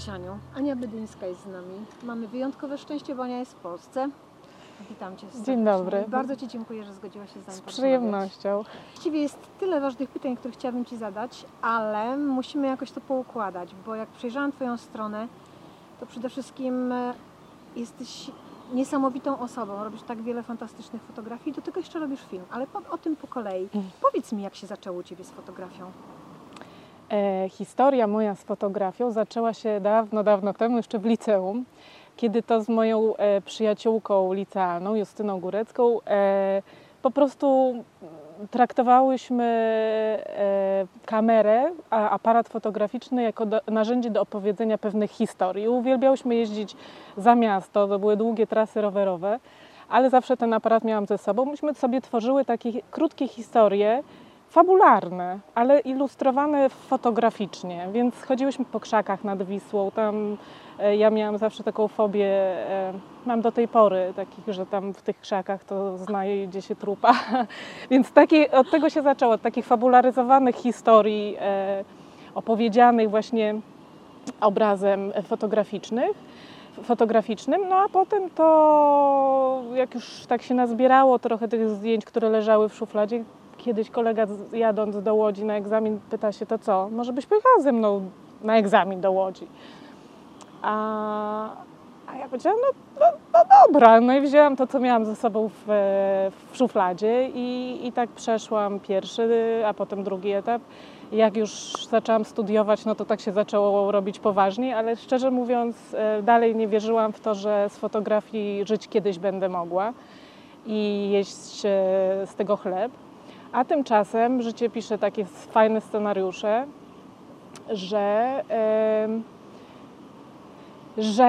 Cześć Aniu, Ania Bydyńska jest z nami. Mamy wyjątkowe szczęście, bo Ania jest w Polsce. Witam Cię serdecznie. Dzień dobry. Bardzo Ci dziękuję, że zgodziłaś się z nami Z przyjemnością. Właściwie jest tyle ważnych pytań, które chciałabym Ci zadać, ale musimy jakoś to poukładać, bo jak przejrzałam Twoją stronę, to przede wszystkim e, jesteś niesamowitą osobą, robisz tak wiele fantastycznych fotografii, do tego jeszcze robisz film, ale po, o tym po kolei. Mhm. Powiedz mi, jak się zaczęło u Ciebie z fotografią? E, historia moja z fotografią zaczęła się dawno, dawno temu, jeszcze w liceum, kiedy to z moją e, przyjaciółką licealną, Justyną Górecką, e, po prostu traktowałyśmy e, kamerę, a aparat fotograficzny jako do, narzędzie do opowiedzenia pewnych historii. Uwielbiałyśmy jeździć za miasto, to były długie trasy rowerowe, ale zawsze ten aparat miałam ze sobą. Myśmy sobie tworzyły takie krótkie historie, fabularne, ale ilustrowane fotograficznie, więc chodziłyśmy po krzakach nad Wisłą. Tam e, ja miałam zawsze taką fobię, e, mam do tej pory takich, że tam w tych krzakach to znajdzie się trupa. więc takie, od tego się zaczęło, od takich fabularyzowanych historii e, opowiedzianych właśnie obrazem fotograficznych fotograficznym, no a potem to jak już tak się nazbierało trochę tych zdjęć, które leżały w szufladzie, kiedyś kolega jadąc do Łodzi na egzamin pyta się, to co, może byś pojechała ze mną na egzamin do Łodzi? A, a ja powiedziałam, no, no, no dobra, no i wzięłam to, co miałam ze sobą w, w szufladzie i, i tak przeszłam pierwszy, a potem drugi etap. Jak już zaczęłam studiować, no to tak się zaczęło robić poważniej, ale szczerze mówiąc, e, dalej nie wierzyłam w to, że z fotografii żyć kiedyś będę mogła i jeść e, z tego chleb. A tymczasem życie pisze takie fajne scenariusze, że, że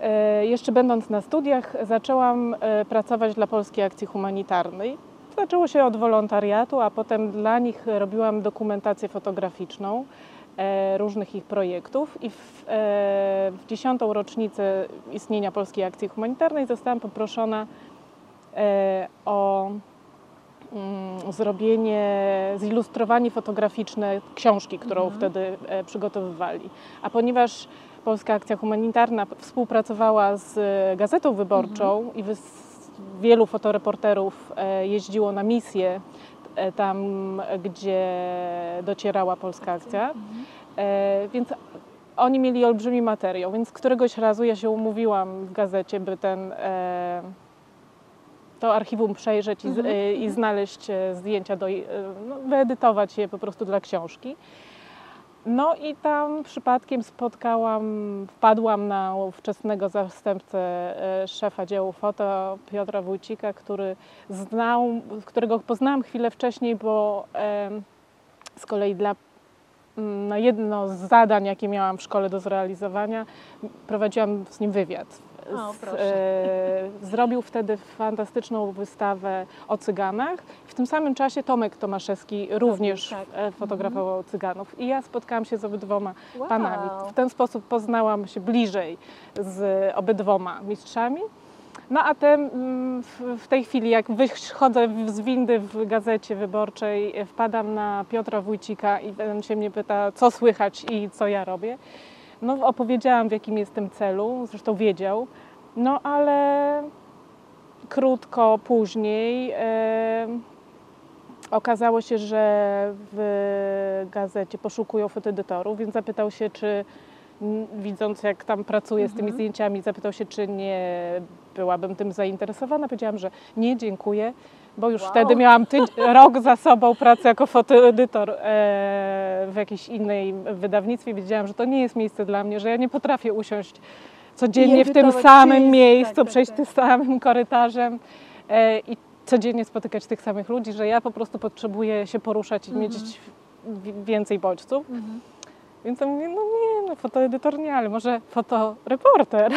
e, jeszcze będąc na studiach zaczęłam e, pracować dla Polskiej Akcji Humanitarnej. Zaczęło się od wolontariatu, a potem dla nich robiłam dokumentację fotograficzną e, różnych ich projektów i w, w dziesiątą rocznicę istnienia Polskiej Akcji Humanitarnej zostałam poproszona o zrobienie, zilustrowanie fotograficzne książki, którą Mhm. wtedy e, przygotowywali. A ponieważ Polska Akcja Humanitarna współpracowała z e, Gazetą Wyborczą i wys- wielu fotoreporterów e, jeździło na misje tam, gdzie docierała Polska Akcja, e, więc oni mieli olbrzymi materiał, więc któregoś razu ja się umówiłam w gazecie, by ten to archiwum przejrzeć i, Mhm. i znaleźć e, zdjęcia, do, e, no, wyedytować je po prostu dla książki. No i tam przypadkiem spotkałam, wpadłam na ówczesnego zastępcę e, szefa działu foto Piotra Wójcika, który znał, którego poznałam chwilę wcześniej, bo z kolei dla na jedno z zadań, jakie miałam w szkole do zrealizowania, prowadziłam z nim wywiad. O, Z- e, zrobił wtedy fantastyczną wystawę o cyganach. W tym samym czasie Tomek Tomaszewski również tak. e, fotografował cyganów. I ja spotkałam się z obydwoma Wow. panami. W ten sposób poznałam się bliżej z obydwoma mistrzami. No a te, mm, w, tej chwili, jak wychodzę z windy w gazecie wyborczej, e, wpadam na Piotra Wójcika i on się mnie pyta, co słychać i co ja robię. No opowiedziałam, w jakim jestem celu, zresztą wiedział. No ale krótko później e, okazało się, że w gazecie poszukują fotoedytorów, więc zapytał się, czy widząc jak tam pracuję z tymi Mhm. zdjęciami, zapytał się, czy nie byłabym tym zainteresowana. Powiedziałam, że nie, dziękuję, bo już Wow. wtedy miałam rok za sobą pracy jako fotoedytor e, w jakiejś innej wydawnictwie. Wiedziałam, że to nie jest miejsce dla mnie, że ja nie potrafię usiąść codziennie w tym samym miejscu, tak, tak, przejść tak. tym samym korytarzem e, i codziennie spotykać tych samych ludzi, że ja po prostu potrzebuję się poruszać i Mhm. mieć więcej bodźców. Mhm. Więc on mówi, no nie, no fotoedytor nie, ale może fotoreporter.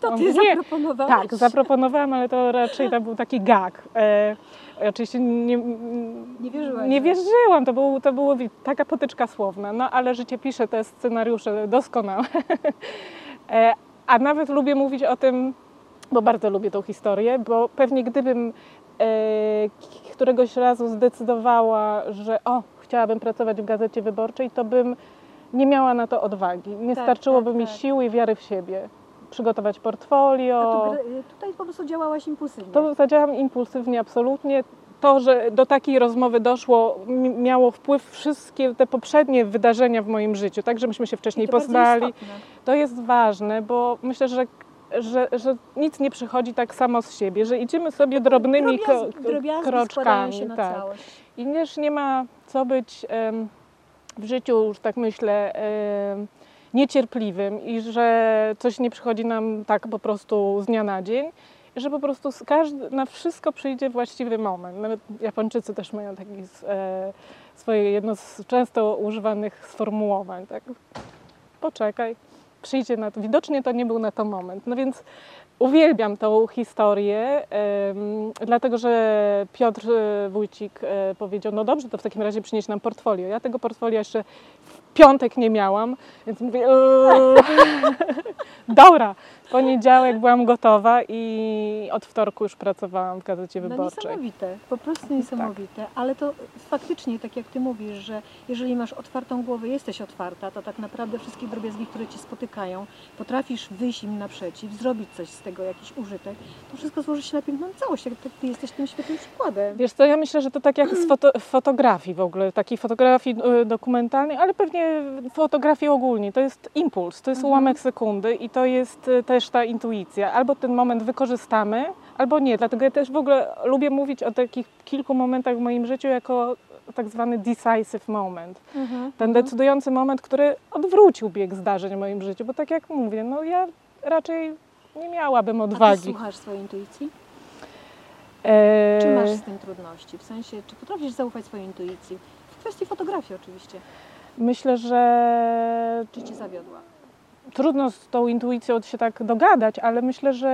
To Ty zaproponowałeś? tak, zaproponowałam, ale to raczej to był taki gag. E, oczywiście nie, Nie wierzyłaś, Nie wierzyłam, to, był, to było taka potyczka słowna, no ale życie pisze te scenariusze doskonałe. e, a nawet lubię mówić o tym, bo bardzo lubię tą historię, bo pewnie gdybym e, któregoś razu zdecydowała, że o, chciałabym pracować w Gazecie Wyborczej, to bym nie miała na to odwagi. Nie Tak, starczyłoby tak, mi tak. siły i wiary w siebie. Przygotować portfolio. tu, gr- tutaj po prostu działałaś impulsywnie. To zadziałam impulsywnie, absolutnie. To, że do takiej rozmowy doszło, mi- miało wpływ wszystkie te poprzednie wydarzenia w moim życiu, tak, że myśmy się wcześniej to poznali. To jest ważne, bo myślę, że, że, że nic nie przychodzi tak samo z siebie, że idziemy sobie drobnymi Drobiazg- ko- drobiazgi składają kroczkami. się na tak. całość. I też nie ma co być em, w życiu, już tak myślę, niecierpliwym i że coś nie przychodzi nam tak po prostu z dnia na dzień. Że po prostu na wszystko przyjdzie właściwy moment. Nawet Japończycy też mają taki s- e, swoje jedno z często używanych sformułowań. Tak? Poczekaj, przyjdzie na to. Widocznie to nie był na to moment. No więc uwielbiam tą historię, dlatego że Piotr e, Wójcik e, powiedział, no dobrze, to w takim razie przynieś nam portfolio. Ja tego portfolio jeszcze w piątek nie miałam, więc mówię, "Eee". dobra, poniedziałek byłam gotowa i od wtorku już pracowałam w Gazecie No Wyborczej. niesamowite, po prostu niesamowite, ale to faktycznie, tak jak Ty mówisz, że jeżeli masz otwartą głowę, jesteś otwarta, to tak naprawdę wszystkie drobiazgi, które Cię spotykają, potrafisz wyjść im naprzeciw, zrobić coś z tego, jakiś użytek, to wszystko złoży się na piękną całość, jak tak Ty jesteś tym świetnym przykładem. Wiesz co, ja myślę, że to tak jak z foto, fotografii w ogóle, takiej fotografii y, dokumentalnej, ale pewnie fotografii ogólnie. To jest impuls, to jest Mhm. ułamek sekundy i to jest y, też ta intuicja. Albo ten moment wykorzystamy, albo nie. Dlatego ja też w ogóle lubię mówić o takich kilku momentach w moim życiu jako tak zwany decisive moment. Mhm. Ten decydujący moment, który odwrócił bieg zdarzeń w moim życiu, bo tak jak mówię, no ja raczej nie miałabym A Ty odwagi. słuchasz swojej intuicji? E, Czy masz z tym trudności? W sensie, czy potrafisz zaufać swojej intuicji? W kwestii fotografii oczywiście. Myślę, że Czy Cię zawiodła? Trudno z tą intuicją się tak dogadać, ale myślę, że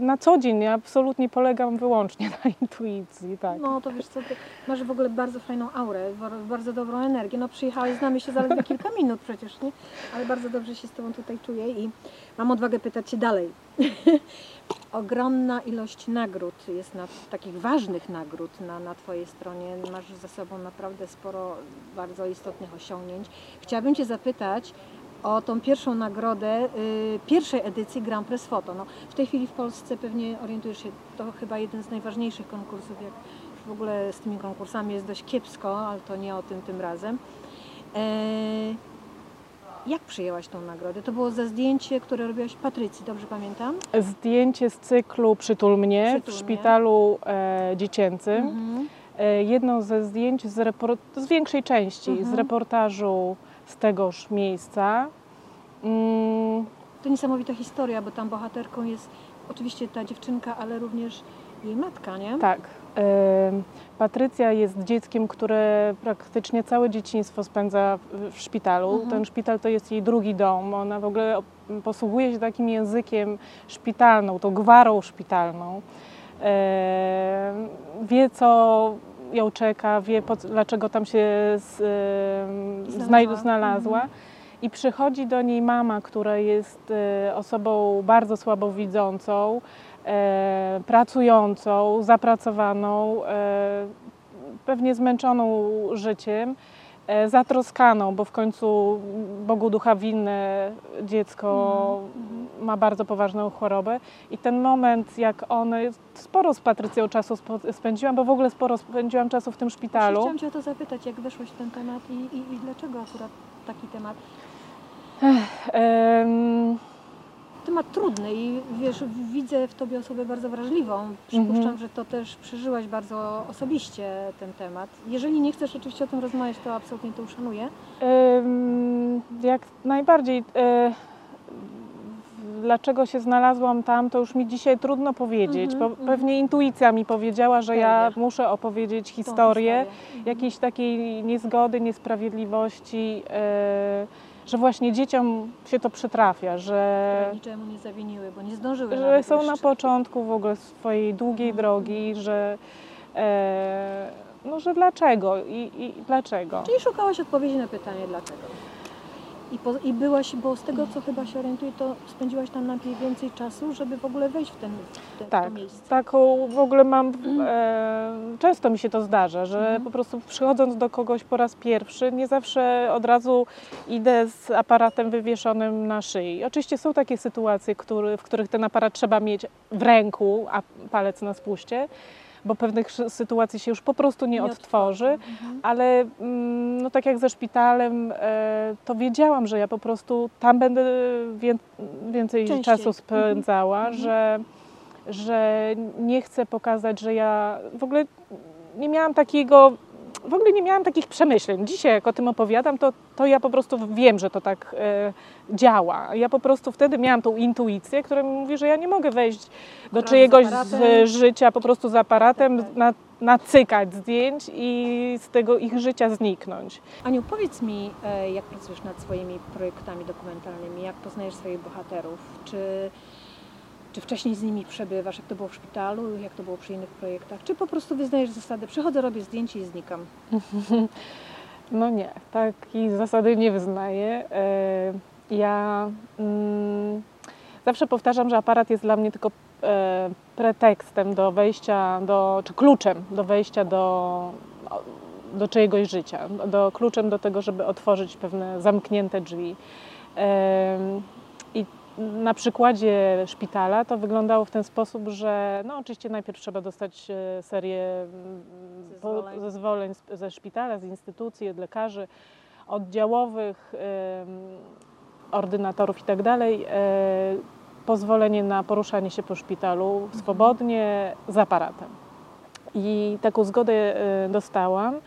na co dzień ja absolutnie polegam wyłącznie na intuicji, tak. No to wiesz co, ty masz w ogóle bardzo fajną aurę, bar- bardzo dobrą energię. No przyjechałeś, znamy się zaledwie kilka minut przecież, nie? Ale bardzo dobrze się z Tobą tutaj czuję i mam odwagę pytać Cię dalej. Ogromna ilość nagród jest na takich ważnych nagród na, na Twojej stronie. Masz za sobą naprawdę sporo bardzo istotnych osiągnięć. Chciałabym Cię zapytać o tą pierwszą nagrodę y, pierwszej edycji Grand Prix Foto. No, w tej chwili w Polsce pewnie orientujesz się, to chyba jeden z najważniejszych konkursów, jak w ogóle z tymi konkursami jest dość kiepsko, ale to nie o tym tym razem. E, jak przyjęłaś tą nagrodę? To było za zdjęcie, które robiłaś Patrycji, dobrze pamiętam? Zdjęcie z cyklu Przytul mnie Przytul w mnie. szpitalu e, dziecięcym. Mhm. E, jedno ze zdjęć z, z większej części, z Mhm. reportażu z tegoż miejsca. Mm, To niesamowita historia, bo tam bohaterką jest oczywiście ta dziewczynka, ale również jej matka, nie? Tak. Patrycja jest dzieckiem, które praktycznie całe dzieciństwo spędza w, szpitalu. Mhm. Ten szpital to jest jej drugi dom. Ona w ogóle posługuje się takim językiem szpitalną, tą gwarą szpitalną. Wie, co ją czeka, wie, po, dlaczego tam się z, em, Znalazła. znalazła. Mhm. I przychodzi do niej mama, która jest e, osobą bardzo słabowidzącą, e, pracującą, zapracowaną, e, pewnie zmęczoną życiem, e, zatroskaną, bo w końcu Bogu ducha winne dziecko Mhm. Ma bardzo poważną chorobę. I ten moment, jak one, sporo z Patrycją czasu spędziłam, bo w ogóle sporo spędziłam czasu w tym szpitalu. Chciałam Cię o to zapytać, jak weszłaś w ten temat i, i, i dlaczego akurat taki temat? Em, Temat trudny i wiesz, widzę w Tobie osobę bardzo wrażliwą. Przypuszczam, Mhm. że to też przeżyłaś bardzo osobiście ten temat. Jeżeli nie chcesz oczywiście o tym rozmawiać, to absolutnie to uszanuję. Ym, Jak najbardziej. e, Dlaczego się znalazłam tam, to już mi dzisiaj trudno powiedzieć. Mhm, bo mhm. pewnie intuicja mi powiedziała, że ja muszę opowiedzieć historię historię. jakiejś takiej niezgody, niesprawiedliwości, e, że właśnie dzieciom się to przytrafia, że, niczemu nie zawiniły, bo nie zdążyły że są na początku w ogóle swojej długiej Mhm. drogi, że, e, no, że dlaczego i, i dlaczego. Czyli szukałaś odpowiedzi na pytanie dlaczego. I, po, I byłaś, bo z tego co chyba się orientuję, to spędziłaś tam najpierw więcej czasu, żeby w ogóle wejść w, ten, w, te, Tak. to miejsce. Taką w ogóle mam, e, często mi się to zdarza, że Mhm. po prostu przychodząc do kogoś po raz pierwszy, nie zawsze od razu idę z aparatem wywieszonym na szyi. Oczywiście są takie sytuacje, który, w których ten aparat trzeba mieć w ręku, a palec na spuście, bo pewnych sytuacji się już po prostu nie, odtworzy. Mhm. Ale mm, no tak jak ze szpitalem, e, to wiedziałam, że ja po prostu tam będę wię, więcej Częściej. czasu spędzała, Mhm. że, że nie chcę pokazać, że ja w ogóle nie miałam takiego, w ogóle nie miałam takich przemyśleń. Dzisiaj jak o tym opowiadam, to, to ja po prostu wiem, że to tak e, działa. Ja po prostu wtedy miałam tą intuicję, która mi mówi, że ja nie mogę wejść do czyjegoś z, życia po prostu z aparatem, Tak, tak. na, nacykać zdjęć i z tego ich życia zniknąć. Aniu, powiedz mi, e, jak pracujesz nad swoimi projektami dokumentalnymi, jak poznajesz swoich bohaterów, czy, czy wcześniej z nimi przebywasz, jak to było w szpitalu, jak to było przy innych projektach, czy po prostu wyznajesz zasadę, przychodzę, robię zdjęcie i znikam. No nie, takiej zasady nie wyznaję. E, Ja mm, zawsze powtarzam, że aparat jest dla mnie tylko e, pretekstem do wejścia, do, czy kluczem do wejścia do, do czyjegoś życia, do, kluczem do tego, żeby otworzyć pewne zamknięte drzwi. Na przykładzie szpitala to wyglądało w ten sposób, że no oczywiście najpierw trzeba dostać e, serię mm, Zezwoleń. zezwoleń ze szpitala, z instytucji, od lekarzy oddziałowych, ordynatorów i tak dalej, e, pozwolenie na poruszanie się po szpitalu swobodnie z aparatem. I taką zgodę e, dostałam,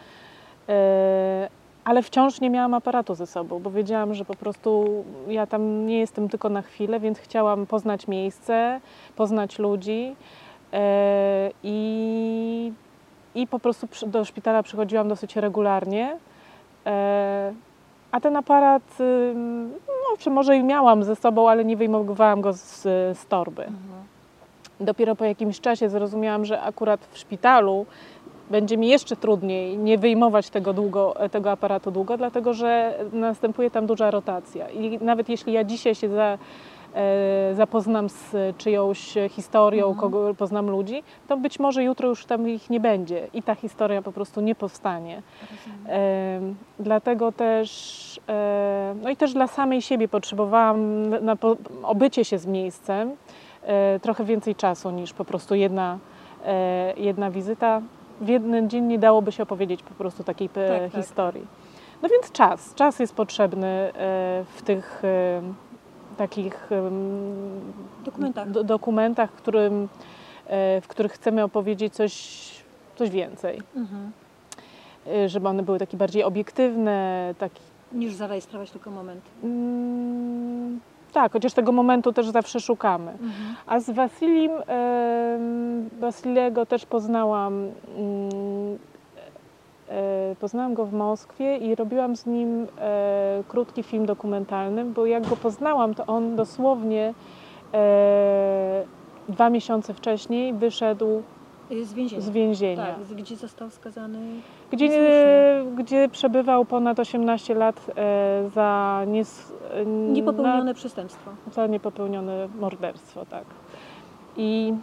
ale wciąż nie miałam aparatu ze sobą, bo wiedziałam, że po prostu ja tam nie jestem tylko na chwilę, więc chciałam poznać miejsce, poznać ludzi e, i, i po prostu do szpitala przychodziłam dosyć regularnie. E, A ten aparat, no, czy może i miałam ze sobą, ale nie wyjmowałam go z, z torby. Dopiero po jakimś czasie zrozumiałam, że akurat w szpitalu będzie mi jeszcze trudniej nie wyjmować tego, długo, tego aparatu długo, dlatego że następuje tam duża rotacja. I nawet jeśli ja dzisiaj się za, e, zapoznam z czyjąś historią, Mhm. kogo poznam ludzi, to być może jutro już tam ich nie będzie i ta historia po prostu nie powstanie. Em, Dlatego też, e, no i też dla samej siebie potrzebowałam na- na po- obycie się z miejscem e, trochę więcej czasu niż po prostu jedna, e, jedna wizyta. W jeden dzień nie dałoby się opowiedzieć po prostu takiej e, Tak, tak. historii. No więc czas, czas jest potrzebny e, w tych e, takich Dokumentach. do, dokumentach, którym, w których chcemy opowiedzieć coś, coś więcej Mhm. żeby one były takie bardziej obiektywne, taki, Niż zarejestrować tylko moment. mm, tak, chociaż tego momentu też zawsze szukamy. Mhm. A z Wasilim, em, Wasiliego też poznałam, mm, e, poznałam go w Moskwie i robiłam z nim e, krótki film dokumentalny, bo jak go poznałam, to on dosłownie e, dwa miesiące wcześniej wyszedł Z więzienia. z więzienia. Tak, gdzie został skazany. Gdzie, Słusznie. gdzie przebywał ponad 18 lat e, za, nies, e, Niepopełnione przestępstwo. na, za niepopełnione morderstwo, tak. I,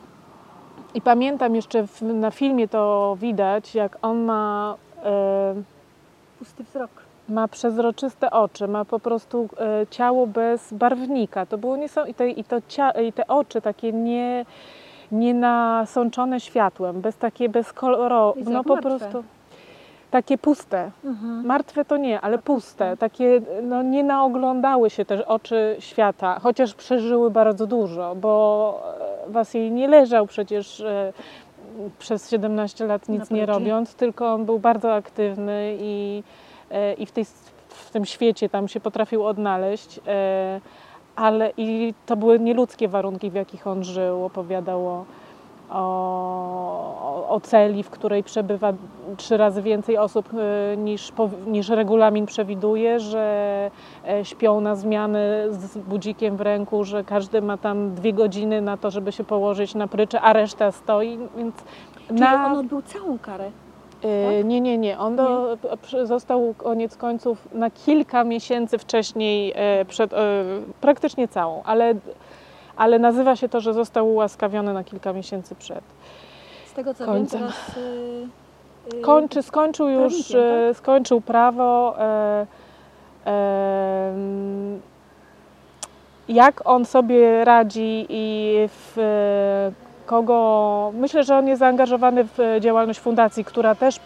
i pamiętam jeszcze w, na filmie to widać, jak on ma, e, Pusty wzrok. ma przezroczyste oczy, ma po prostu e, ciało bez barwnika. To było niesam- i, i, to I te oczy takie nie, nie nasączone światłem, bez takie bez koloru, no po martwe. prostu takie puste. Mhm. Martwe to nie, ale puste. Takie no, nie naoglądały się też oczy świata, chociaż przeżyły bardzo dużo, bo e, Wasil nie leżał przecież e, przez 17 lat nic nie robiąc, tylko on był bardzo aktywny i, e, i w, tej, w tym świecie tam się potrafił odnaleźć. Ale i to były nieludzkie warunki, w jakich on żył. Opowiadał o, o, celi, w której przebywa trzy razy więcej osób e, niż, niż regulamin przewiduje, że e, śpią na zmiany z budzikiem w ręku, że każdy ma tam dwie godziny na to, żeby się położyć na prycze, a reszta stoi, więc Czyli na, on odbył całą karę. E, Nie, nie, nie. On do, przy- został koniec końców na kilka miesięcy wcześniej, e, przed, e, praktycznie całą, ale, ale nazywa się to, że został ułaskawiony na kilka miesięcy przed. Z tego co Końcem. wiem, teraz y, y, Kończy, skończył już, tak? skończył prawo. E, em, jak on sobie radzi i w kogo. Myślę, że on jest zaangażowany w działalność fundacji, która też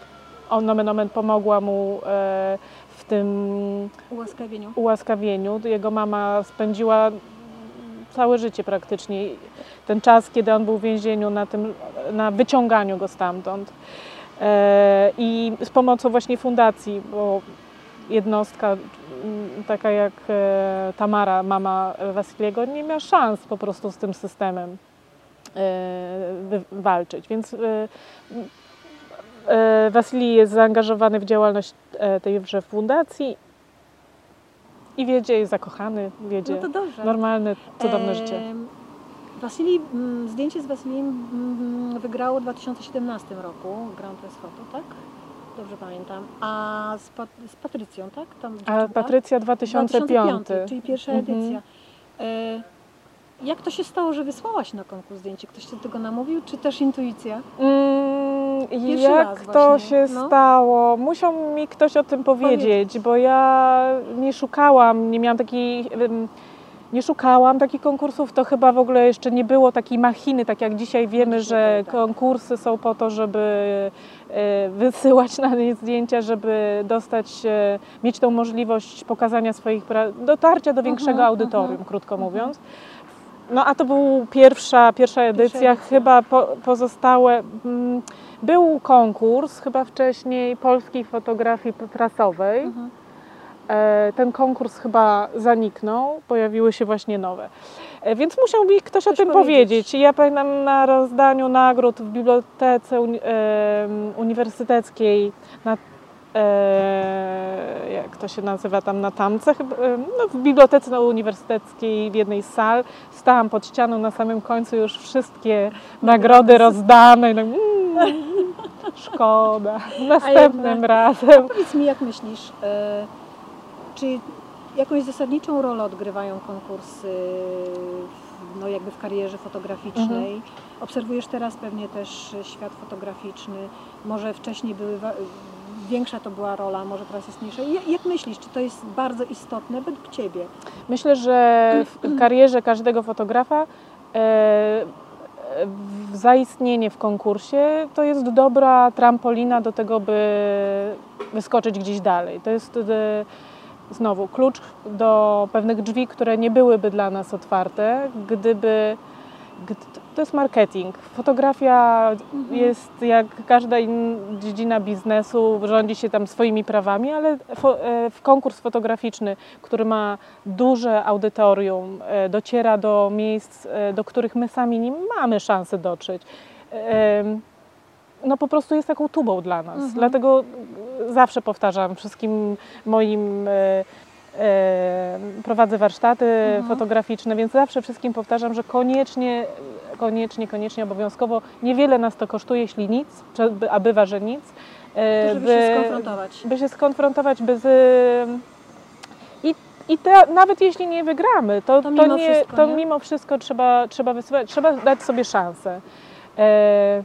on nomen omen pomogła mu e, w tym ułaskawieniu. ułaskawieniu. Jego mama spędziła całe życie praktycznie ten czas, kiedy on był w więzieniu, na, tym, na wyciąganiu go stamtąd. E, I z pomocą właśnie fundacji, bo jednostka mm, taka jak e, Tamara, mama Wasiliego, nie miała szans po prostu z tym systemem e, walczyć. Więc e, e, Wasilij jest zaangażowany w działalność e, tejże fundacji i wiedzie, jest zakochany, wiedzie No to dobrze. normalne, cudowne życie. Em, Wasilij, mm, zdjęcie z Wasilijem mm, wygrało w 2017 roku Grand Prix Photo, tak? Dobrze pamiętam. A z, Pat z Patrycją, tak? Tam A dziewczynka? Patrycja 2005. czyli pierwsza Mhm. edycja. Jak to się stało, że wysłałaś na konkurs zdjęcie? Ktoś cię do tego namówił, czy też intuicja? Mm, jak to się no. stało? Musiał mi ktoś o tym powiedzieć, bo ja nie szukałam, nie miałam takiej. Nie szukałam takich konkursów, to chyba w ogóle jeszcze nie było takiej machiny, tak jak dzisiaj wiemy, dzisiaj że tak. konkursy są po to, żeby e, wysyłać na nie zdjęcia, żeby dostać, e, mieć tą możliwość pokazania swoich dotarcia do większego Mhm, audytorium, mhm, krótko mhm. mówiąc. No a to był pierwsza, pierwsza edycja, edycja. chyba po, pozostałe. Mm, był konkurs chyba wcześniej polskiej fotografii prasowej. Mhm. E, ten konkurs chyba zaniknął, pojawiły się właśnie nowe. E, więc musiał mi ktoś, o Ktoś tym powiedzieć. powiedzieć. Ja pamiętam na rozdaniu nagród w bibliotece uni- e, uniwersyteckiej na e, jak to się nazywa tam na tamce, e, no, w bibliotece uniwersyteckiej w jednej z sal. Stałam pod ścianą na samym końcu, już wszystkie nagrody rozdane. i tak, mm, szkoda. Następnym razem. Powiedz mi, jak myślisz, e, czy jakąś zasadniczą rolę odgrywają konkursy no, jakby w karierze fotograficznej? Mhm. Obserwujesz teraz pewnie też świat fotograficzny. Może wcześniej były, większa to była rola, może teraz jest mniejsza. Jak, myślisz, czy to jest bardzo istotne według Ciebie? Myślę, że w karierze każdego fotografa e, zaistnienie w konkursie to jest dobra trampolina do tego, by wyskoczyć gdzieś dalej. To jest e, znowu klucz do pewnych drzwi, które nie byłyby dla nas otwarte, gdyby. To jest marketing. Fotografia jest jak każda inna dziedzina biznesu, rządzi się tam swoimi prawami, ale e, w konkurs fotograficzny, który ma duże audytorium, e, dociera do miejsc, e, do których my sami nie mamy szansy dotrzeć. No po prostu jest taką tubą dla nas. Mhm. Dlatego zawsze powtarzam wszystkim moim prowadzę warsztaty Mhm. fotograficzne, więc zawsze wszystkim powtarzam, że koniecznie, koniecznie, koniecznie, obowiązkowo niewiele nas to kosztuje, jeśli nic, a bywa, że nic. e, To, żeby się skonfrontować. by się skonfrontować, by z, i, i te, nawet jeśli nie wygramy, to, To to, mimo nie, wszystko, to nie? mimo wszystko trzeba, trzeba, wysyłać, trzeba dać sobie szansę. E,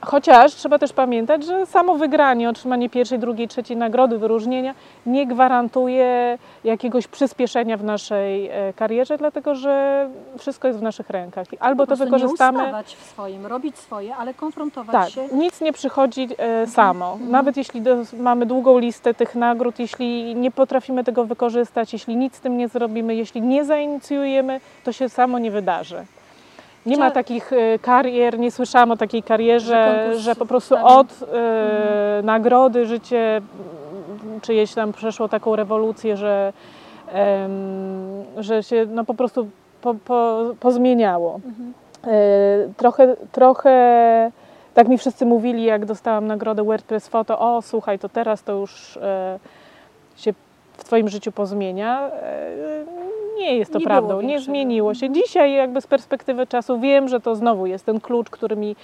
Chociaż trzeba też pamiętać, że samo wygranie, otrzymanie pierwszej, drugiej, trzeciej nagrody, wyróżnienia nie gwarantuje jakiegoś przyspieszenia w naszej e, karierze, dlatego że wszystko jest w naszych rękach. Albo to wykorzystamy. Nie ustawać w swoim, robić swoje, ale konfrontować Tak, się. nic nie przychodzi e, samo. Mhm. Nawet jeśli do, mamy długą listę tych nagród, jeśli nie potrafimy tego wykorzystać, jeśli nic z tym nie zrobimy, jeśli nie zainicjujemy, to się samo nie wydarzy. Nie ma takich e, karier, nie słyszałam o takiej karierze, Że po prostu od e, nagrody życie czyjeś tam przeszło taką rewolucję, że, em, że się no, po prostu po, po, pozmieniało. Mhm. E, trochę, trochę tak mi wszyscy mówili, jak dostałam nagrodę WordPress Photo, o słuchaj, to teraz to już e, się w Twoim życiu pozmienia. E, nie jest to Nie prawdą, nie zmieniło się. Dzisiaj jakby z perspektywy czasu wiem, że to znowu jest ten klucz, który mi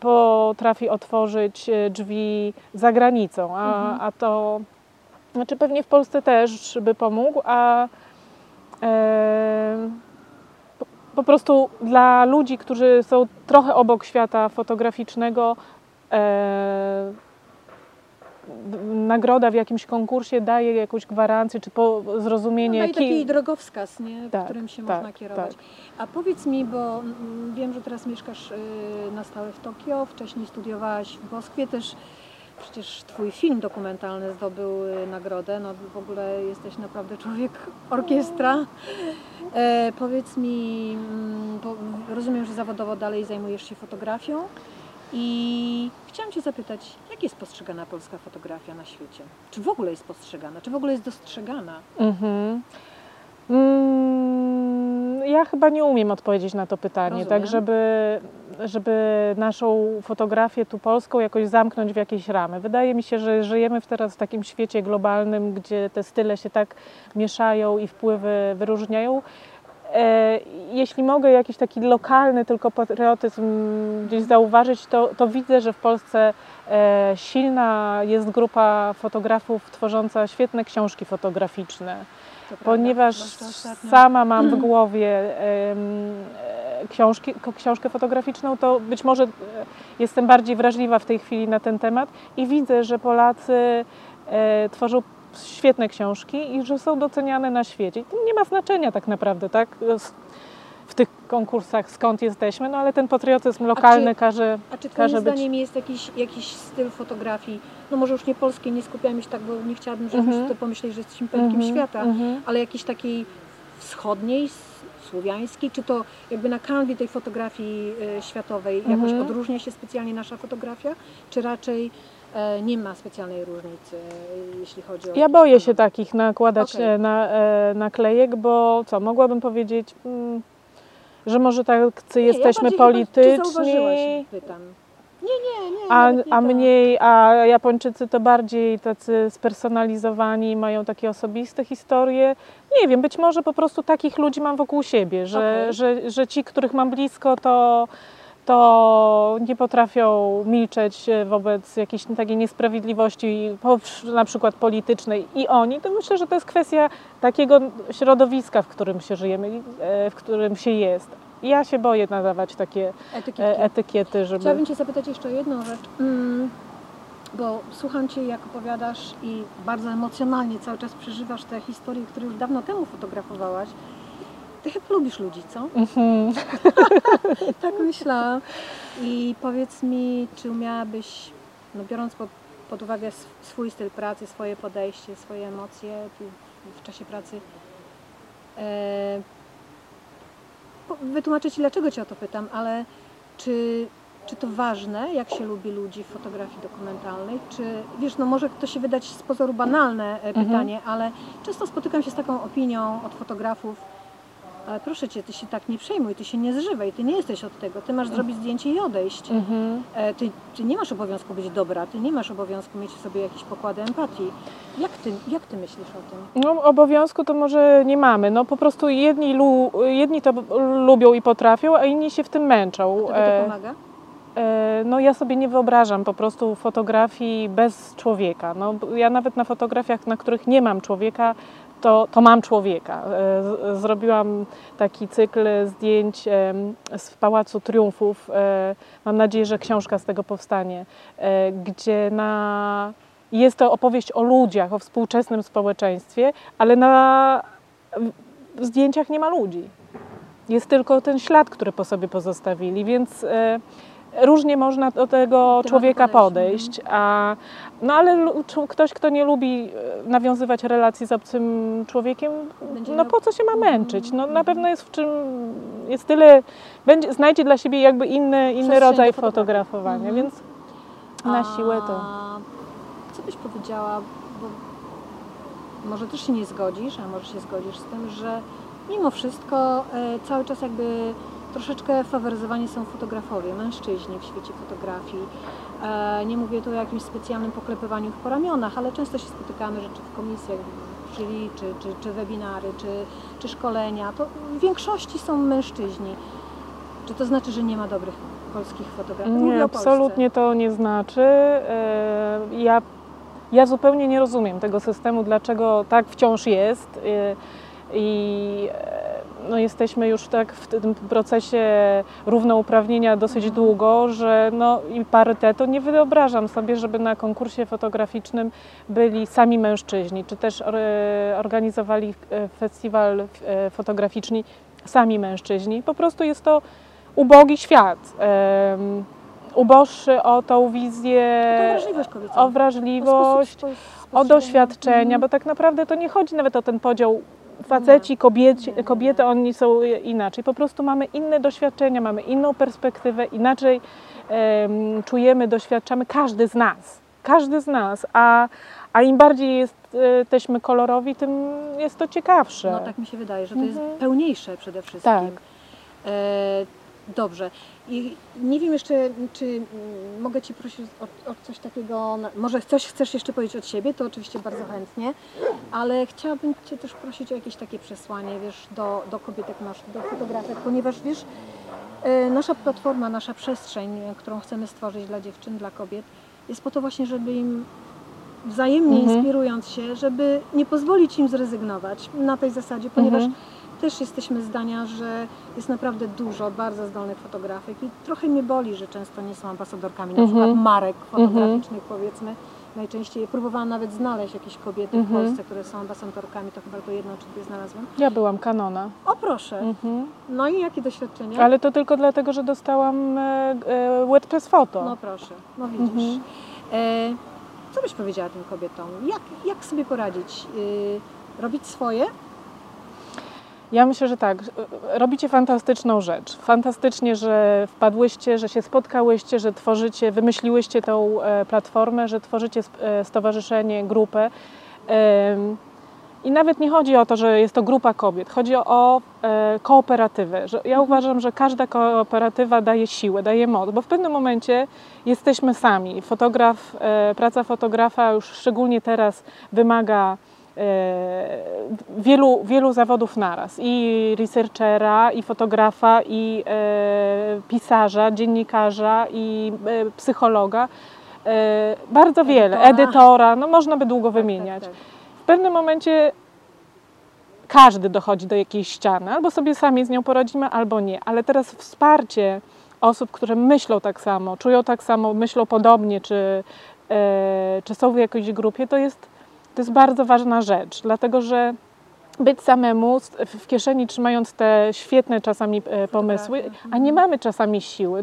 potrafi otworzyć e, drzwi za granicą, a, Mhm. a to znaczy pewnie w Polsce też by pomógł, a e, po, po prostu dla ludzi, którzy są trochę obok świata fotograficznego, e, nagroda w jakimś konkursie daje jakąś gwarancję czy zrozumienie, Daje ki- taki drogowskaz, nie? Tak, którym się tak, można kierować. tak. A powiedz mi, bo mm, wiem, że teraz mieszkasz y, na stałe w Tokio, wcześniej studiowałaś w Moskwie też. Przecież twój film dokumentalny zdobył y, nagrodę. No w ogóle jesteś naprawdę człowiek orkiestra. E, powiedz mi, mm, bo rozumiem, że zawodowo dalej zajmujesz się fotografią i chciałam Cię zapytać, jak jest postrzegana polska fotografia na świecie? Czy w ogóle jest postrzegana? Czy w ogóle jest dostrzegana? Mhm. Mm, ja chyba nie umiem odpowiedzieć na to pytanie, Rozumiem. tak żeby, żeby naszą fotografię tu polską jakoś zamknąć w jakieś ramy. Wydaje mi się, że żyjemy w teraz w takim świecie globalnym, gdzie te style się tak mieszają i wpływy wyróżniają. E, jeśli mogę jakiś taki lokalny tylko patriotyzm gdzieś zauważyć, to, to widzę, że w Polsce e, silna jest grupa fotografów tworząca świetne książki fotograficzne To prawda, ponieważ ostatnio. sama mam w głowie e, książki, książkę fotograficzną, to być może jestem bardziej wrażliwa w tej chwili na ten temat i widzę, że Polacy tworzą świetne książki i że są doceniane na świecie. To nie ma znaczenia tak naprawdę, tak? W tych konkursach skąd jesteśmy, no ale ten patriotyzm lokalny każe. A czy Twoim każe być- zdaniem jest jakiś, jakiś styl fotografii, no może już nie polskiej, nie skupiamy się tak, bo nie chciałabym, żebyś Mhm. ty pomyśleli, że jesteśmy pętkiem Mhm, świata, mhm. ale jakiejś takiej wschodniej, słowiańskiej, czy to jakby na kanwie tej fotografii e, światowej jakoś Mhm. odróżnia się specjalnie nasza fotografia, czy raczej nie ma specjalnej różnicy, e, jeśli chodzi o... Ja boję się takich nakładać Okej. e, na, e, naklejek, bo co, mogłabym powiedzieć, mm, że może tacy Nie, jesteśmy ja chyba, Czy polityczni, pytam. Nie, nie, nie. a, nie a mniej, a Japończycy to bardziej tacy spersonalizowani, mają takie osobiste historie. Nie wiem, być może po prostu takich ludzi mam wokół siebie, że, Okej. że, że ci, których mam blisko, to, to nie potrafią milczeć e, wobec jakiejś takiej niesprawiedliwości, na przykład politycznej i oni, to myślę, że to jest kwestia takiego środowiska, w którym się żyjemy, e, w którym się jest. Ja się boję nadawać takie e, etykiety, żeby... Chciałabym Cię zapytać jeszcze o jedną rzecz, mm, bo słucham Cię jak opowiadasz i bardzo emocjonalnie cały czas przeżywasz te historie, które już dawno temu fotografowałaś. Ty chyba lubisz ludzi, co? Mhm. Tak myślałam. I powiedz mi, czy umiałabyś, no biorąc pod, pod uwagę sw- swój styl pracy, swoje podejście, swoje emocje w, w czasie pracy, e, Ci, dlaczego Cię o to pytam, ale czy, czy to ważne, jak się lubi ludzi w fotografii dokumentalnej? Czy, wiesz, no może to się wydać z pozoru banalne e, Mhm. pytanie, ale często spotykam się z taką opinią od fotografów, ale proszę Cię, Ty się tak nie przejmuj, Ty się nie zżywaj, Ty nie jesteś od tego, Ty masz zrobić zdjęcie i odejść. Mhm. E, Ty, ty nie masz obowiązku być dobra, Ty nie masz obowiązku mieć w sobie jakieś pokłady empatii. Jak Ty, jak ty myślisz o tym? No, obowiązku to może nie mamy. No, po prostu jedni, lu, jedni to lubią i potrafią, a inni się w tym męczą. Tobie to E, pomaga? e, no, ja sobie nie wyobrażam po prostu fotografii bez człowieka. No, ja nawet na fotografiach, na których nie mam człowieka, to, to mam człowieka. E, Zrobiłam taki cykl zdjęć z Pałacu Triumfów. E, Mam nadzieję, że książka z tego powstanie, e, gdzie na jest to opowieść o ludziach, o współczesnym społeczeństwie, ale na zdjęciach nie ma ludzi. Jest tylko ten ślad, który po sobie pozostawili, więc różnie można do tego człowieka podejść, podejść. A, no ale ktoś, kto nie lubi e, nawiązywać relacji z obcym człowiekiem, no po co się ma Mhm, męczyć? No na mhm. pewno jest w czym, jest tyle, będzie, znajdzie dla siebie jakby inny, inny rodzaj fotografowania, Mhm. więc na siłę to. Co byś powiedziała, bo może też się nie zgodzisz, a może się zgodzisz z tym, że mimo wszystko e, cały czas jakby troszeczkę faworyzowani są fotografowie, mężczyźni w świecie fotografii. E, Nie mówię tu o jakimś specjalnym poklepywaniu po ramionach, ale często się spotykamy, że czy w komisjach, jury, czy, czy, czy webinary, czy, czy szkolenia, to w większości są mężczyźni. Czy to znaczy, że nie ma dobrych polskich fotografów? Mówię Nie, absolutnie to nie znaczy. E, Ja, ja zupełnie nie rozumiem tego systemu, dlaczego tak wciąż jest. E, I no, jesteśmy już tak w tym procesie równouprawnienia dosyć Mhm. długo, że no, i parytetu nie wyobrażam sobie, żeby na konkursie fotograficznym byli sami mężczyźni, czy też or, organizowali e, festiwal e, fotograficzny sami mężczyźni. Po prostu jest to ubogi świat. uboższy o tą wizję, To wrażliwość kobiecą. o wrażliwość, sposób spo- o spostrzegania. doświadczenia, Mhm. bo tak naprawdę to nie chodzi nawet o ten podział faceci, kobieci, kobiety, oni są inaczej. Po prostu mamy inne doświadczenia, mamy inną perspektywę, inaczej em, czujemy, doświadczamy, każdy z nas. Każdy z nas, a, a im bardziej jesteśmy kolorowi, tym jest to ciekawsze. No tak mi się wydaje, że to jest Mhm. pełniejsze przede wszystkim. Tak. E, dobrze. I nie wiem jeszcze, czy mm, mogę Cię prosić o, o coś takiego, może coś chcesz jeszcze powiedzieć od siebie, to oczywiście bardzo chętnie, ale chciałabym Cię też prosić o jakieś takie przesłanie, wiesz, do, do kobiet, jak masz, do fotografek, ponieważ wiesz, e, nasza platforma, nasza przestrzeń, którą chcemy stworzyć dla dziewczyn, dla kobiet, jest po to właśnie, żeby im wzajemnie Mhm. inspirując się, żeby nie pozwolić im zrezygnować na tej zasadzie, ponieważ Mhm. Też jesteśmy zdania, że jest naprawdę dużo bardzo zdolnych fotografek i trochę mnie boli, że często nie są ambasadorkami na Mhm. przykład marek fotograficznych powiedzmy. Najczęściej próbowałam nawet znaleźć jakieś kobiety w Mhm. Polsce, które są ambasadorkami, to chyba tylko jedną czy dwie znalazłam. Ja byłam kanona. O proszę! Mhm. No i jakie doświadczenia? Ale to tylko dlatego, że dostałam e, e, WordPress Photo. No proszę, no widzisz. Mhm. E, co byś powiedziała tym kobietom? Jak, jak sobie poradzić? Y, robić swoje? Ja myślę, że tak. Robicie fantastyczną rzecz. Fantastycznie, że wpadłyście, że się spotkałyście, że tworzycie, wymyśliłyście tą e, platformę, że tworzycie e, stowarzyszenie, grupę. I nawet nie chodzi o to, że jest to grupa kobiet, chodzi o e, kooperatywę. Ja uważam, że każda kooperatywa daje siłę, daje moc, bo w pewnym momencie jesteśmy sami. Fotograf, e, praca fotografa już szczególnie teraz wymaga e, wielu, wielu zawodów naraz. I researchera, i fotografa, i e, pisarza, dziennikarza, i e, psychologa. E, bardzo wiele. Edytora. No można by długo Tak, wymieniać. tak, tak. W pewnym momencie każdy dochodzi do jakiejś ściany, albo sobie sami z nią poradzimy, albo nie. Ale teraz wsparcie osób, które myślą tak samo, czują tak samo, myślą podobnie, czy, e, czy są w jakiejś grupie, to jest, to jest bardzo ważna rzecz, dlatego że być samemu w kieszeni trzymając te świetne czasami e, pomysły, a nie mamy czasami siły.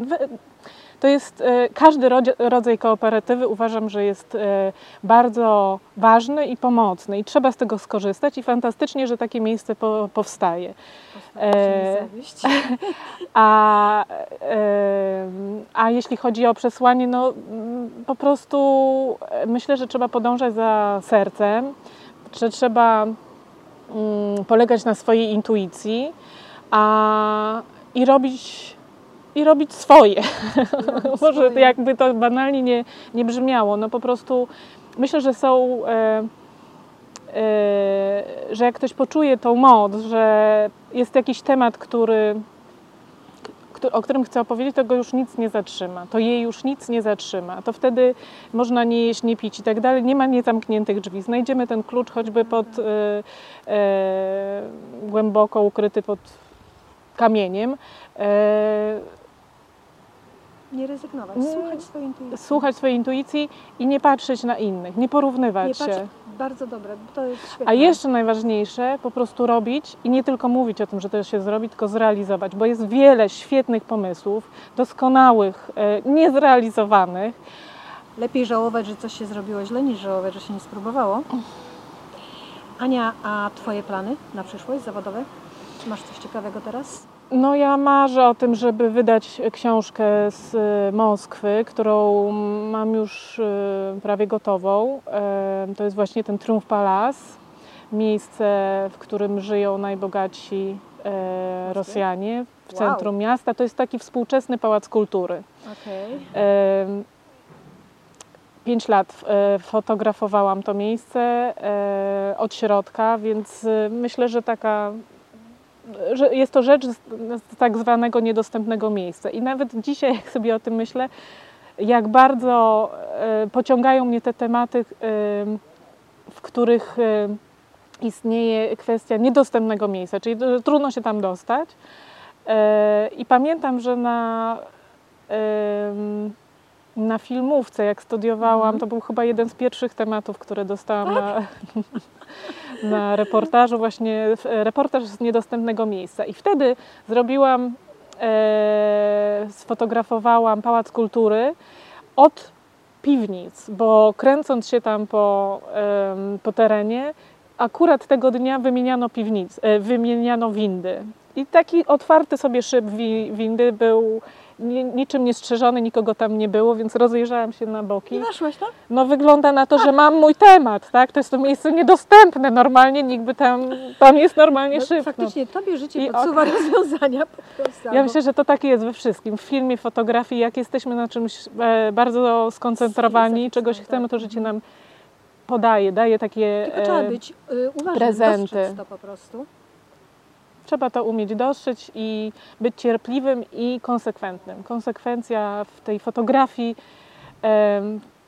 To jest e, każdy rodzaj kooperatywy uważam, że jest e, bardzo ważny i pomocny i trzeba z tego skorzystać i fantastycznie, że takie miejsce po, powstaje. E. A, a jeśli chodzi o przesłanie, no mm, po prostu myślę, że trzeba podążać za sercem, że trzeba mm, polegać na swojej intuicji a, i robić i robić swoje. Może swoje. jakby to banalnie nie, nie brzmiało, no po prostu myślę, że są e, e, że jak ktoś poczuje tą moc, że jest jakiś temat, który, któ- o którym chce opowiedzieć, to go już nic nie zatrzyma. To jej już nic nie zatrzyma. To wtedy można nie jeść, nie pić i tak dalej. Nie ma niezamkniętych drzwi. Znajdziemy ten klucz choćby pod e, e, głęboko ukryty pod kamieniem. E, Nie rezygnować, słuchać swojej intuicji. słuchać swojej intuicji i nie patrzeć na innych, nie porównywać Nie się. patrz, bardzo dobre, to jest świetne. A jeszcze najważniejsze, po prostu robić i nie tylko mówić o tym, że to się zrobi, tylko zrealizować, bo jest wiele świetnych pomysłów, doskonałych, e, niezrealizowanych. Lepiej żałować, że coś się zrobiło źle, niż żałować, że się nie spróbowało. Ania, a Twoje plany na przyszłość zawodowe? Masz coś ciekawego teraz? No ja marzę o tym, żeby wydać książkę z e, Moskwy, którą mam już e, prawie gotową. To jest właśnie ten Triumf Palace, miejsce, w którym żyją najbogatsi e, Rosjanie w Wow. centrum miasta. To jest taki współczesny pałac kultury. Em, 5 lat e, fotografowałam to miejsce e, od środka, więc e, myślę, że taka że jest to rzecz z, tak zwanego niedostępnego miejsca. I nawet dzisiaj, jak sobie o tym myślę, jak bardzo e, pociągają mnie te tematy, e, w których e, istnieje kwestia niedostępnego miejsca, czyli że trudno się tam dostać. I pamiętam, że na, na filmówce, jak studiowałam, Mhm. to był chyba jeden z pierwszych tematów, które dostałam na, na reportażu, właśnie reportaż z niedostępnego miejsca. I wtedy zrobiłam, e, sfotografowałam Pałac Kultury od piwnic, bo kręcąc się tam po, em, po terenie, akurat tego dnia wymieniano piwnic, e, wymieniano windy. I taki otwarty sobie szyb wi, windy był ni, niczym niestrzeżony, nikogo tam nie było, więc rozejrzałam się na boki. I weszłaś tam? No wygląda na to, że mam mój temat, tak? To jest to miejsce niedostępne. Normalnie nikt by tam, tam jest normalnie No, szyb. No. faktycznie tobie życie I podsuwa rozwiązania po prostu. Ja myślę, że to tak jest we wszystkim. W filmie, fotografii, jak jesteśmy na czymś e, bardzo skoncentrowani, czegoś tak. chcemy, to życie nam podaje, daje takie... Tylko trzeba e, być y, uważnym, prezenty. to po prostu. Trzeba to umieć dostrzec i być cierpliwym i konsekwentnym. Konsekwencja w tej fotografii,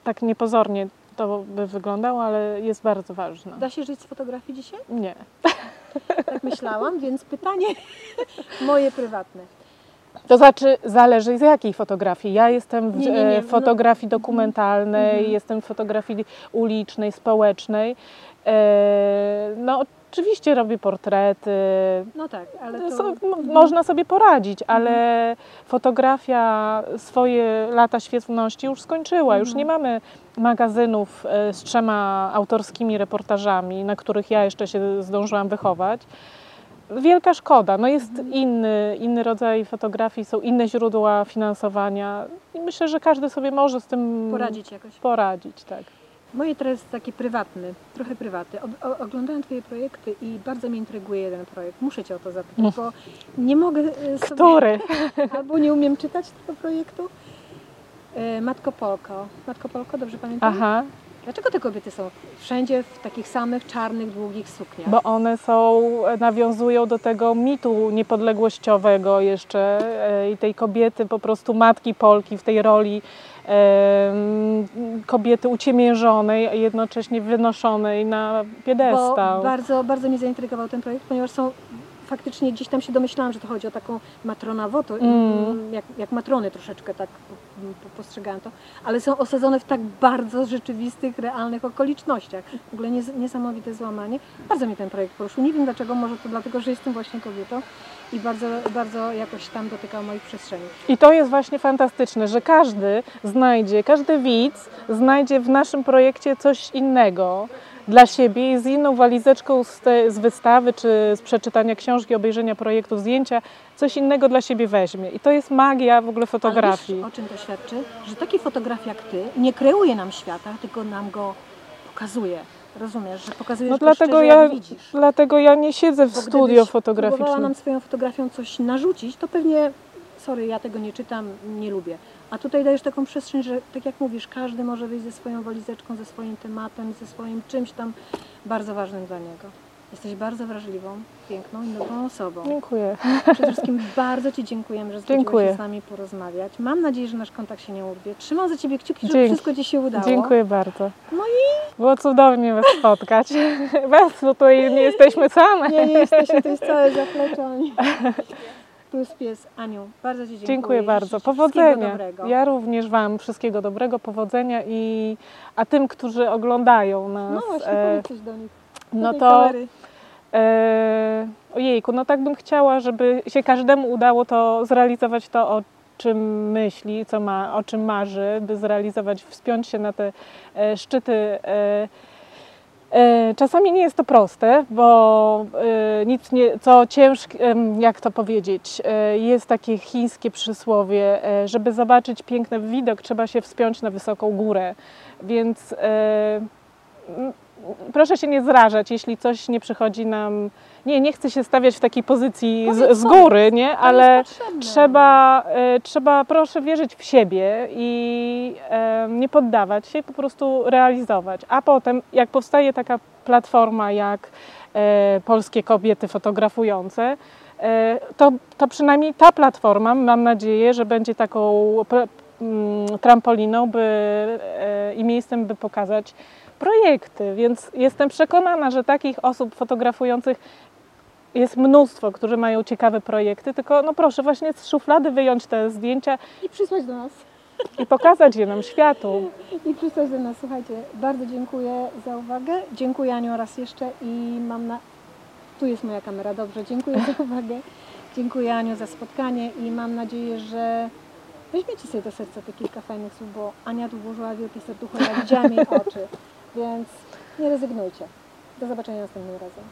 tak niepozornie to by wyglądało, ale jest bardzo ważna. Da się żyć z fotografii dzisiaj? Nie. Tak myślałam, więc pytanie moje prywatne. To znaczy, zależy z jakiej fotografii. Ja jestem w Nie, nie, nie, e, fotografii no- dokumentalnej, Mhm. jestem w fotografii ulicznej, społecznej. E, no, oczywiście robię portrety. No tak, ale To so, Mhm. Można sobie poradzić, ale fotografia swoje lata świetności już skończyła. Już Mhm. nie mamy magazynów e, z trzema autorskimi reportażami, na których ja jeszcze się zdążyłam wychować. Wielka szkoda. No jest Mhm. inny, inny rodzaj fotografii, są inne źródła finansowania i myślę, że każdy sobie może z tym Poradzić jakoś. poradzić tak. Moje teraz jest takie prywatne, trochę prywatne. Oglądałem Twoje projekty i bardzo mnie intryguje jeden projekt. Muszę Cię o to zapytać, bo nie mogę y, sobie... Który? Albo nie umiem czytać tego projektu. E, Matko Polko. Matko Polko, dobrze pamiętam? Aha, Dlaczego te kobiety są wszędzie w takich samych czarnych, długich sukniach? bo one są, nawiązują do tego mitu niepodległościowego jeszcze e, i tej kobiety, po prostu matki Polki w tej roli kobiety uciemiężonej, a jednocześnie wynoszonej na Bo piedestał. bardzo, bardzo mnie zaintrygował ten projekt, ponieważ są faktycznie gdzieś tam się domyślałam, że to chodzi o taką matronawotę, Mm. jak, jak matrony troszeczkę tak po- postrzegałam to, ale są osadzone w tak bardzo rzeczywistych, realnych okolicznościach. W ogóle nies- niesamowite złamanie. Bardzo mnie ten projekt poruszył. Nie wiem dlaczego, może to dlatego, że jestem właśnie kobietą i bardzo, bardzo jakoś tam dotykał moich przestrzeni. I to jest właśnie fantastyczne, że każdy znajdzie, każdy widz znajdzie w naszym projekcie coś innego dla siebie i z inną walizeczką z, te, z wystawy, czy z przeczytania książki, obejrzenia projektu, zdjęcia, coś innego dla siebie weźmie. I to jest magia w ogóle fotografii. Wiesz, o czym to świadczy? Że taki fotograf jak ty nie kreuje nam świata, tylko nam go pokazuje. Rozumiesz, że pokazujesz No go dlatego szczerze, ja, jak widzisz. dlatego ja nie siedzę w Bo studio gdybyś fotograficznym. nam swoją fotografią coś narzucić, to pewnie, sorry, ja tego nie czytam, nie lubię. A tutaj dajesz taką przestrzeń, że tak jak mówisz, każdy może wyjść ze swoją walizeczką, ze swoim tematem, ze swoim czymś tam bardzo ważnym dla niego. Jesteś bardzo wrażliwą, piękną i dobrą osobą. Dziękuję. Przede wszystkim bardzo Ci dziękujemy, że zgodziłaś się z nami porozmawiać. Mam nadzieję, że nasz kontakt się nie urwie. Trzymam za Ciebie kciuki, żeby Dzięki. wszystko Ci się udało. Dziękuję bardzo. No i... Było cudownie Was spotkać. Was, bo tutaj nie jesteśmy same. Nie, nie jesteśmy, to jest całe zaplecze. Tu jest pies. Aniu, bardzo Ci dziękuję. Dziękuję bardzo. Powodzenia. Ja również Wam wszystkiego dobrego, powodzenia i a tym, którzy oglądają nas. No właśnie, e, coś do nich. Do no to e, ojejku, no tak bym chciała, żeby się każdemu udało to zrealizować to, o czym myśli, co ma, o czym marzy, by zrealizować, wspiąć się na te e, szczyty. E, Czasami nie jest to proste, bo e, nic nie, co ciężkie, jak to powiedzieć, e, jest takie chińskie przysłowie, e, żeby zobaczyć piękny widok, trzeba się wspiąć na wysoką górę. Więc e, proszę się nie zrażać, jeśli coś nie przychodzi nam. Nie, nie chcę się stawiać w takiej pozycji z, z góry, nie? Ale trzeba, e, trzeba, proszę wierzyć w siebie i e, nie poddawać się, po prostu realizować. A potem, jak powstaje taka platforma jak e, Polskie Kobiety Fotografujące, to, to przynajmniej ta platforma, mam nadzieję, że będzie taką mm, trampoliną by, i miejscem, by pokazać projekty. Więc jestem przekonana, że takich osób fotografujących jest mnóstwo, którzy mają ciekawe projekty, tylko no proszę właśnie z szuflady wyjąć te zdjęcia I przysłać do nas. i pokazać je nam światu. I przysłać do nas. Słuchajcie, bardzo dziękuję za uwagę. Dziękuję Aniu raz jeszcze i mam na... Tu jest moja kamera, dobrze. Dziękuję za uwagę. Dziękuję Aniu za spotkanie i mam nadzieję, że weźmiecie sobie do serca te kilka fajnych słów, bo Ania tu włożyła wielkie serducho, ja widziałam jej oczy, więc nie rezygnujcie. Do zobaczenia następnym razem.